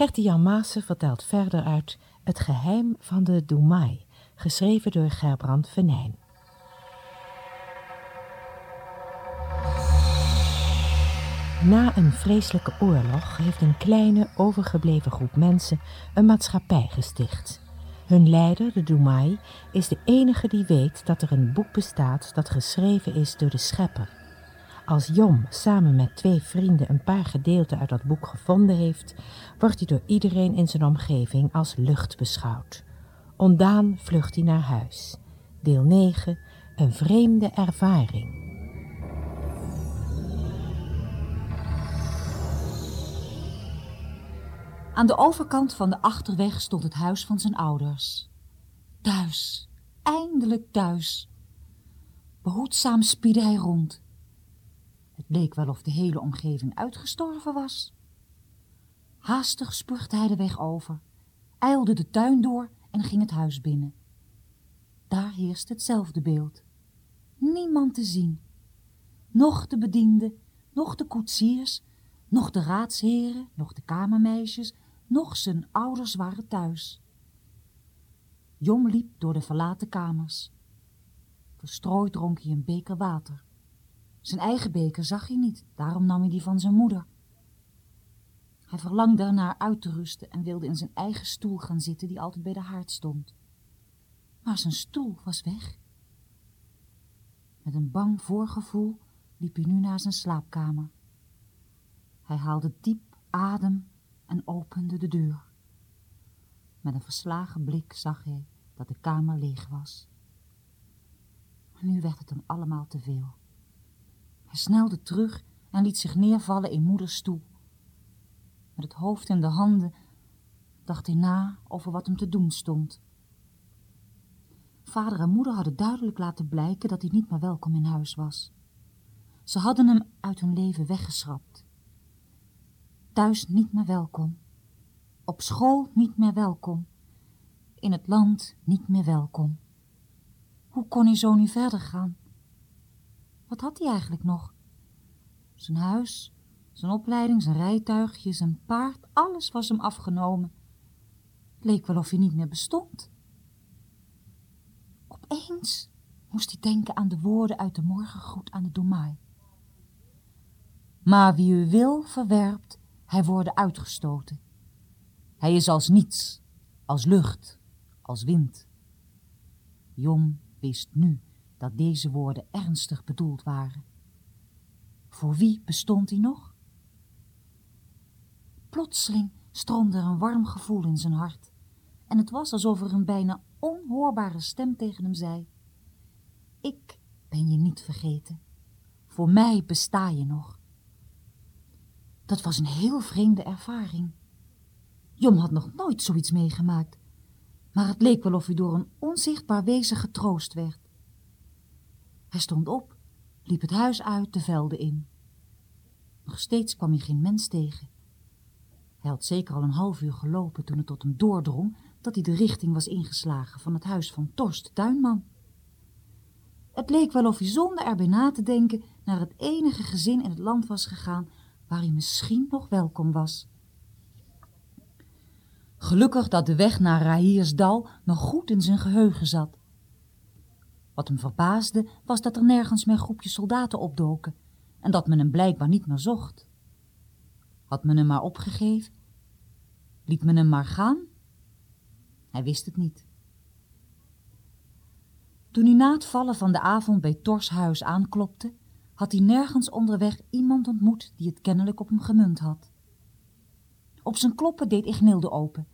Gertie Jan Maassen vertelt verder uit Het geheim van de Doemai, geschreven door Gerbrand Venijn. Na een vreselijke oorlog heeft een kleine, overgebleven groep mensen een maatschappij gesticht. Hun leider, de Doemai, is de enige die weet dat er een boek bestaat dat geschreven is door de schepper. Als Jom samen met twee vrienden een paar gedeelten uit dat boek gevonden heeft, wordt hij door iedereen in zijn omgeving als lucht beschouwd. Ondaan vlucht hij naar huis. Deel 9. Een vreemde ervaring. Aan de overkant van de achterweg stond het huis van zijn ouders. Thuis, eindelijk thuis. Behoedzaam spiedde hij rond. Leek wel of de hele omgeving uitgestorven was. Haastig spurgde hij de weg over, eilde de tuin door en ging het huis binnen. Daar heerst hetzelfde beeld. Niemand te zien. Nog de bedienden, nog de koetsiers, nog de raadsheren, nog de kamermeisjes, nog zijn ouders waren thuis. Jom liep door de verlaten kamers. Verstrooid dronk hij een beker water. Zijn eigen beker zag hij niet, daarom nam hij die van zijn moeder. Hij verlangde ernaar uit te rusten en wilde in zijn eigen stoel gaan zitten die altijd bij de haard stond. Maar zijn stoel was weg. Met een bang voorgevoel liep hij nu naar zijn slaapkamer. Hij haalde diep adem en opende de deur. Met een verslagen blik zag hij dat de kamer leeg was. Nu werd het hem allemaal te veel. Hij snelde terug en liet zich neervallen in moeders stoel. Met het hoofd in de handen dacht hij na over wat hem te doen stond. Vader en moeder hadden duidelijk laten blijken dat hij niet meer welkom in huis was. Ze hadden hem uit hun leven weggeschrapt. Thuis niet meer welkom. Op school niet meer welkom. In het land niet meer welkom. Hoe kon hij zo nu verder gaan? Wat had hij eigenlijk nog? Zijn huis, zijn opleiding, zijn rijtuigje, zijn paard, alles was hem afgenomen. Leek wel of hij niet meer bestond. Opeens moest hij denken aan de woorden uit de morgengroet aan de Domaai. Maar wie u wil verwerpt, hij worden uitgestoten. Hij is als niets, als lucht, als wind. Jom wist nu dat deze woorden ernstig bedoeld waren. Voor wie bestond hij nog? Plotseling stroomde er een warm gevoel in zijn hart en het was alsof er een bijna onhoorbare stem tegen hem zei. Ik ben je niet vergeten. Voor mij besta je nog. Dat was een heel vreemde ervaring. Jom had nog nooit zoiets meegemaakt, maar het leek wel of hij door een onzichtbaar wezen getroost werd. Hij stond op, liep het huis uit, de velden in. Nog steeds kwam hij geen mens tegen. Hij had zeker al een half uur gelopen toen het tot hem doordrong dat hij de richting was ingeslagen van het huis van Torst Tuinman. Het leek wel of hij zonder erbij na te denken naar het enige gezin in het land was gegaan waar hij misschien nog welkom was. Gelukkig dat de weg naar Rahiersdal nog goed in zijn geheugen zat. Wat hem verbaasde was dat er nergens meer groepjes soldaten opdoken en dat men hem blijkbaar niet meer zocht. Had men hem maar opgegeven? Liet men hem maar gaan? Hij wist het niet. Toen hij na het vallen van de avond bij Tors huis aanklopte, had hij nergens onderweg iemand ontmoet die het kennelijk op hem gemunt had. Op zijn kloppen deed Ignilde open.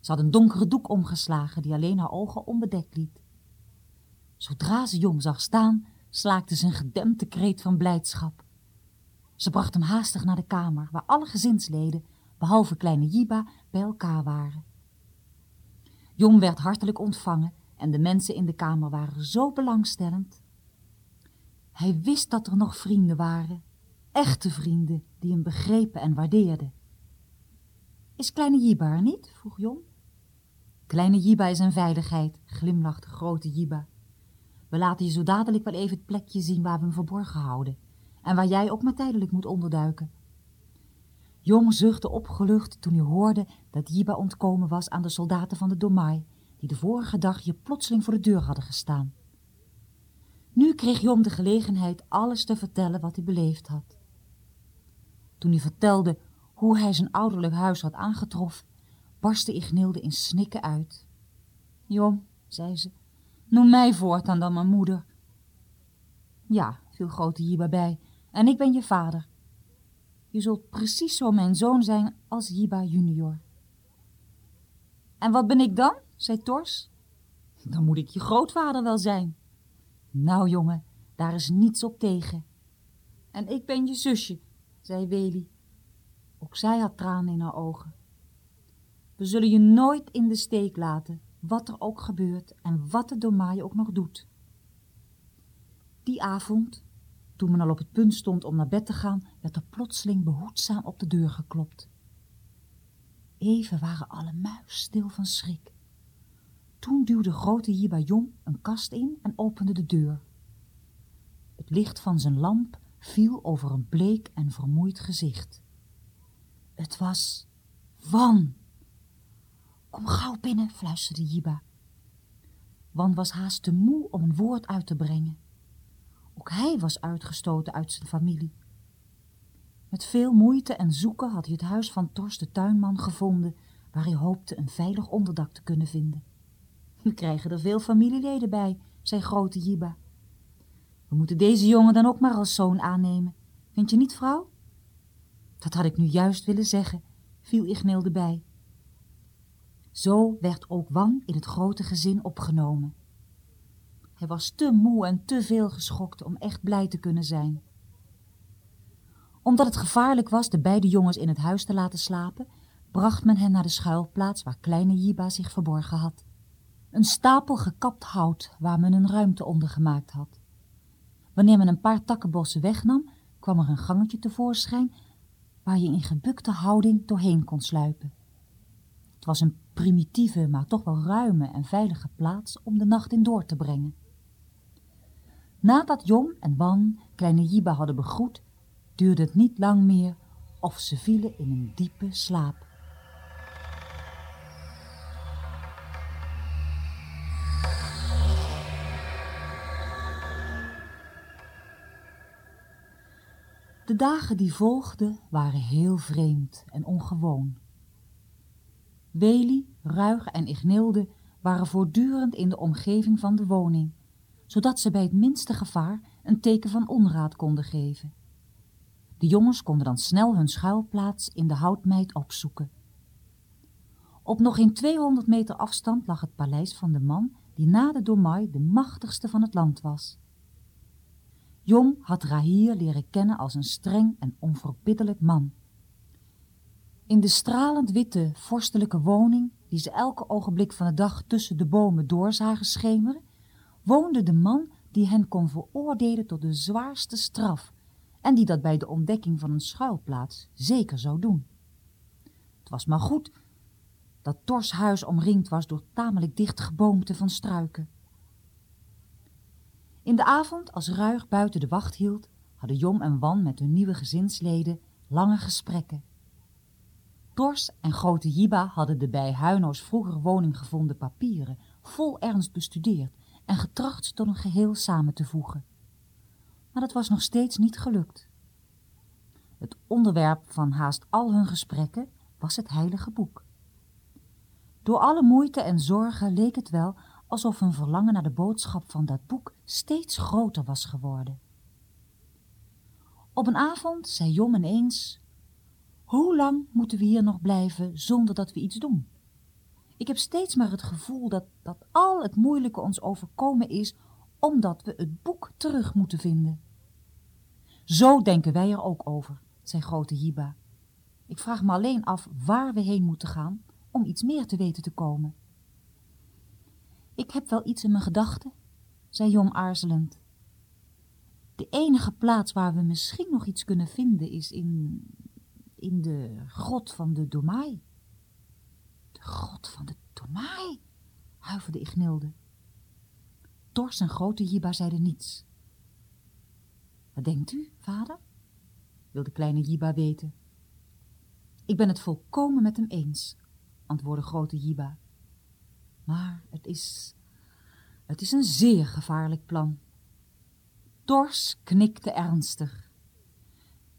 Ze had een donkere doek omgeslagen die alleen haar ogen onbedekt liet. Zodra ze Jong zag staan, slaakte ze een gedempte kreet van blijdschap. Ze bracht hem haastig naar de kamer, waar alle gezinsleden, behalve kleine Jiba, bij elkaar waren. Jong werd hartelijk ontvangen en de mensen in de kamer waren zo belangstellend. Hij wist dat er nog vrienden waren, echte vrienden, die hem begrepen en waardeerden. Is kleine Jiba er niet? vroeg Jong. Kleine Jiba is een veiligheid, glimlachte grote Jiba. We laten je zo dadelijk wel even het plekje zien waar we hem verborgen houden en waar jij ook maar tijdelijk moet onderduiken. Jong zuchtte opgelucht toen hij hoorde dat Jiba ontkomen was aan de soldaten van de Domai, die de vorige dag hier plotseling voor de deur hadden gestaan. Nu kreeg Jom de gelegenheid alles te vertellen wat hij beleefd had. Toen hij vertelde hoe hij zijn ouderlijk huis had aangetroffen, barstte Ignilde in snikken uit. Jom, zei ze, noem mij voortaan dan mijn moeder. Ja, viel grote Jiba bij, en ik ben je vader. Je zult precies zo mijn zoon zijn als Jiba junior. En wat ben ik dan? zei Tors. Dan moet ik je grootvader wel zijn. Nou, jongen, daar is niets op tegen. En ik ben je zusje, zei Weli. Ook zij had tranen in haar ogen. We zullen je nooit in de steek laten, wat er ook gebeurt en wat de Domaai ook nog doet. Die avond, toen men al op het punt stond om naar bed te gaan, werd er plotseling behoedzaam op de deur geklopt. Even waren alle muisstil van schrik. Toen duwde grote Jiba Jong een kast in en opende de deur. Het licht van zijn lamp viel over een bleek en vermoeid gezicht. Het was Wan. Kom gauw binnen, fluisterde Jiba. Wan was haast te moe om een woord uit te brengen. Ook hij was uitgestoten uit zijn familie. Met veel moeite en zoeken had hij het huis van Tors de tuinman gevonden, waar hij hoopte een veilig onderdak te kunnen vinden. We krijgen er veel familieleden bij, zei grote Jiba. We moeten deze jongen dan ook maar als zoon aannemen. Vind je niet, vrouw? Dat had ik nu juist willen zeggen, viel Ignilde bij. Zo werd ook Wan in het grote gezin opgenomen. Hij was te moe en te veel geschokt om echt blij te kunnen zijn. Omdat het gevaarlijk was de beide jongens in het huis te laten slapen, bracht men hen naar de schuilplaats waar kleine Jiba zich verborgen had. Een stapel gekapt hout waar men een ruimte onder gemaakt had. Wanneer men een paar takkenbossen wegnam, kwam er een gangetje tevoorschijn waar je in gebukte houding doorheen kon sluipen. Het was een primitieve, maar toch wel ruime en veilige plaats om de nacht in door te brengen. Nadat Jom en Wan kleine Jiba hadden begroet, duurde het niet lang meer of ze vielen in een diepe slaap. De dagen die volgden waren heel vreemd en ongewoon. Weli, Ruig en Ignilde waren voortdurend in de omgeving van de woning, zodat ze bij het minste gevaar een teken van onraad konden geven. De jongens konden dan snel hun schuilplaats in de houtmeid opzoeken. Op nog geen 200 meter afstand lag het paleis van de man die na de Domai de machtigste van het land was. Jong had Rahir leren kennen als een streng en onverbiddelijk man. In de stralend witte vorstelijke woning, die ze elke ogenblik van de dag tussen de bomen doorzagen schemeren, woonde de man die hen kon veroordelen tot de zwaarste straf en die dat bij de ontdekking van een schuilplaats zeker zou doen. Het was maar goed dat Tors huis omringd was door tamelijk dicht geboomte van struiken. In de avond, als Ruig buiten de wacht hield, hadden Jom en Wan met hun nieuwe gezinsleden lange gesprekken. Tors en grote Jiba hadden de bij Huino's vroeger woning gevonden papieren vol ernst bestudeerd en getracht tot een geheel samen te voegen. Maar dat was nog steeds niet gelukt. Het onderwerp van haast al hun gesprekken was het heilige boek. Door alle moeite en zorgen leek het wel alsof hun verlangen naar de boodschap van dat boek steeds groter was geworden. Op een avond zei Jom ineens, hoe lang moeten we hier nog blijven zonder dat we iets doen? Ik heb steeds maar het gevoel dat, dat al het moeilijke ons overkomen is, omdat we het boek terug moeten vinden. Zo denken wij er ook over, zei grote Hiba. Ik vraag me alleen af waar we heen moeten gaan om iets meer te weten te komen. Ik heb wel iets in mijn gedachten, zei Jom aarzelend. De enige plaats waar we misschien nog iets kunnen vinden is in, in de grot van de Domai. De grot van de Domai, huiverde Ignilde. Tors en grote Jiba zeiden niets. Wat denkt u, vader? wilde kleine Jiba weten. Ik ben het volkomen met hem eens, antwoordde grote Jiba. Maar het is, het is een zeer gevaarlijk plan. Tors knikte ernstig.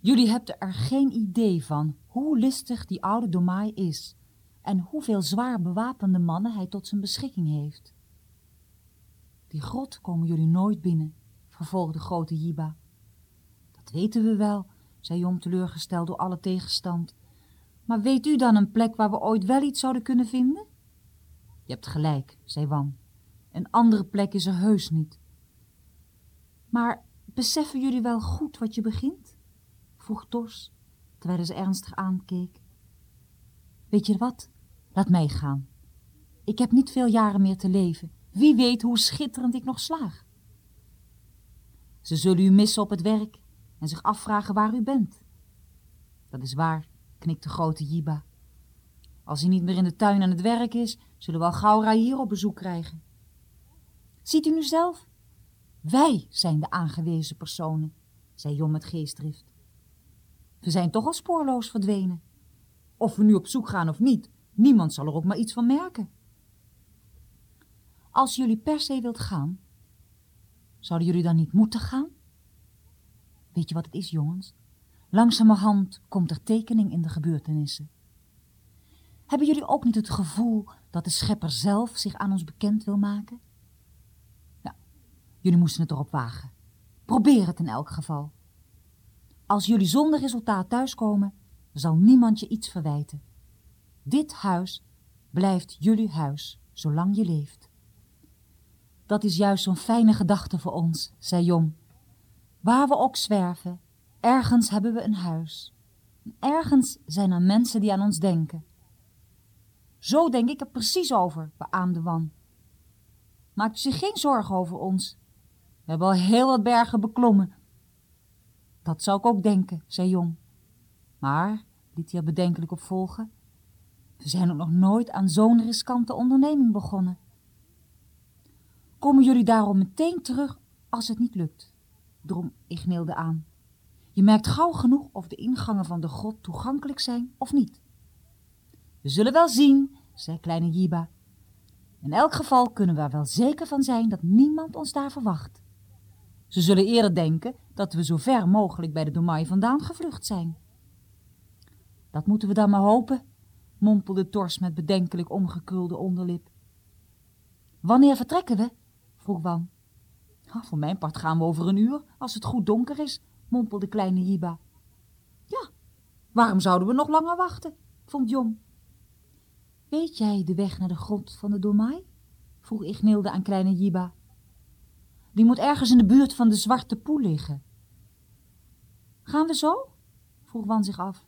Jullie hebben er geen idee van hoe listig die oude Domai is en hoeveel zwaar bewapende mannen hij tot zijn beschikking heeft. Die grot komen jullie nooit binnen, vervolgde grote Jiba. Dat weten we wel, zei Jom teleurgesteld door alle tegenstand. Maar weet u dan een plek waar we ooit wel iets zouden kunnen vinden? Je hebt gelijk, zei Wan. Een andere plek is er heus niet. Maar beseffen jullie wel goed wat je begint? Vroeg Tors, terwijl ze ernstig aankeek. Weet je wat? Laat mij gaan. Ik heb niet veel jaren meer te leven. Wie weet hoe schitterend ik nog slaag. Ze zullen u missen op het werk en zich afvragen waar u bent. Dat is waar, knikte grote Jiba. Als hij niet meer in de tuin aan het werk is, zullen we al Gaura hier op bezoek krijgen. Ziet u nu zelf? Wij zijn de aangewezen personen, zei Jom met geestdrift. We zijn toch al spoorloos verdwenen. Of we nu op zoek gaan of niet, niemand zal er ook maar iets van merken. Als jullie per se wilt gaan, zouden jullie dan niet moeten gaan? Weet je wat het is, jongens? Langzamerhand komt er tekening in de gebeurtenissen. Hebben jullie ook niet het gevoel dat de schepper zelf zich aan ons bekend wil maken? Nou, jullie moesten het erop wagen. Probeer het in elk geval. Als jullie zonder resultaat thuiskomen, zal niemand je iets verwijten. Dit huis blijft jullie huis, zolang je leeft. Dat is juist zo'n fijne gedachte voor ons, zei Jong. Waar we ook zwerven, ergens hebben we een huis. Ergens zijn er mensen die aan ons denken. Zo denk ik er precies over, beaamde Wan. Maakt u zich geen zorgen over ons. We hebben al heel wat bergen beklommen. Dat zou ik ook denken, zei Jong. Maar, liet hij er bedenkelijk op volgen, we zijn ook nog nooit aan zo'n riskante onderneming begonnen. Komen jullie daarom meteen terug als het niet lukt? drong Ignilde aan. Je merkt gauw genoeg of de ingangen van de grot toegankelijk zijn of niet. We zullen wel zien, zei kleine Jiba. In elk geval kunnen we er wel zeker van zijn dat niemand ons daar verwacht. Ze zullen eerder denken dat we zo ver mogelijk bij de Domai vandaan gevlucht zijn. Dat moeten we dan maar hopen, mompelde Tors met bedenkelijk omgekrulde onderlip. Wanneer vertrekken we? vroeg Wan. voor mijn part gaan we over een uur, als het goed donker is, mompelde kleine Jiba. Ja, waarom zouden we nog langer wachten? vond Jom. Weet jij de weg naar de grot van de Domai? vroeg Ignilde aan kleine Jiba. Die moet ergens in de buurt van de Zwarte Poel liggen. Gaan we zo? vroeg Wan zich af.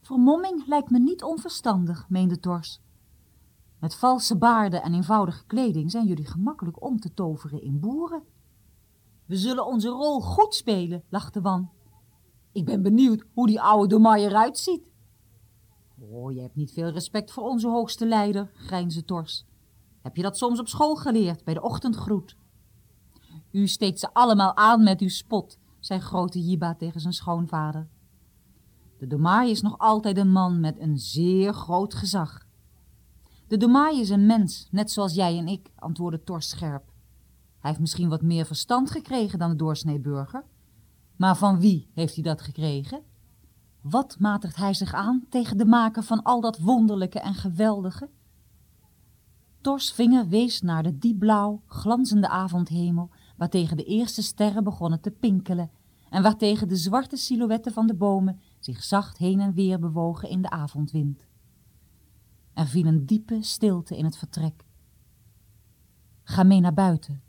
Vermomming lijkt me niet onverstandig, meende Tors. Met valse baarden en eenvoudige kleding zijn jullie gemakkelijk om te toveren in boeren. We zullen onze rol goed spelen, lachte Wan. Ik ben benieuwd hoe die oude Domai eruit ziet. Oh, je hebt niet veel respect voor onze hoogste leider, grijnze Tors. Heb je dat soms op school geleerd, bij de ochtendgroet? U steekt ze allemaal aan met uw spot, zei grote Jiba tegen zijn schoonvader. De Domai is nog altijd een man met een zeer groot gezag. De Domai is een mens, net zoals jij en ik, antwoordde Tors scherp. Hij heeft misschien wat meer verstand gekregen dan de doorsnee burger. Maar van wie heeft hij dat gekregen? Wat matigt hij zich aan tegen de maker van al dat wonderlijke en geweldige? Tors vinger wees naar de diepblauw, glanzende avondhemel, waartegen de eerste sterren begonnen te pinkelen en waartegen de zwarte silhouetten van de bomen zich zacht heen en weer bewogen in de avondwind. Er viel een diepe stilte in het vertrek. Ga mee naar buiten,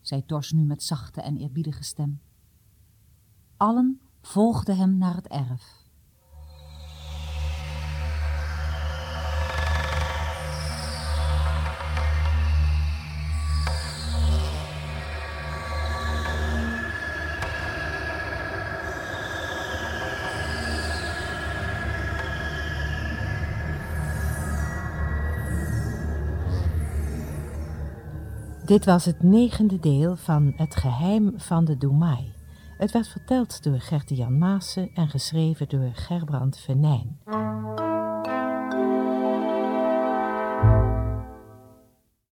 zei Tors nu met zachte en eerbiedige stem. Allen volgden hem naar het erf. Dit was het negende deel van Het geheim van de Doemai, Het werd verteld door Gerte-Jan Maassen en geschreven door Gerbrand Venijn.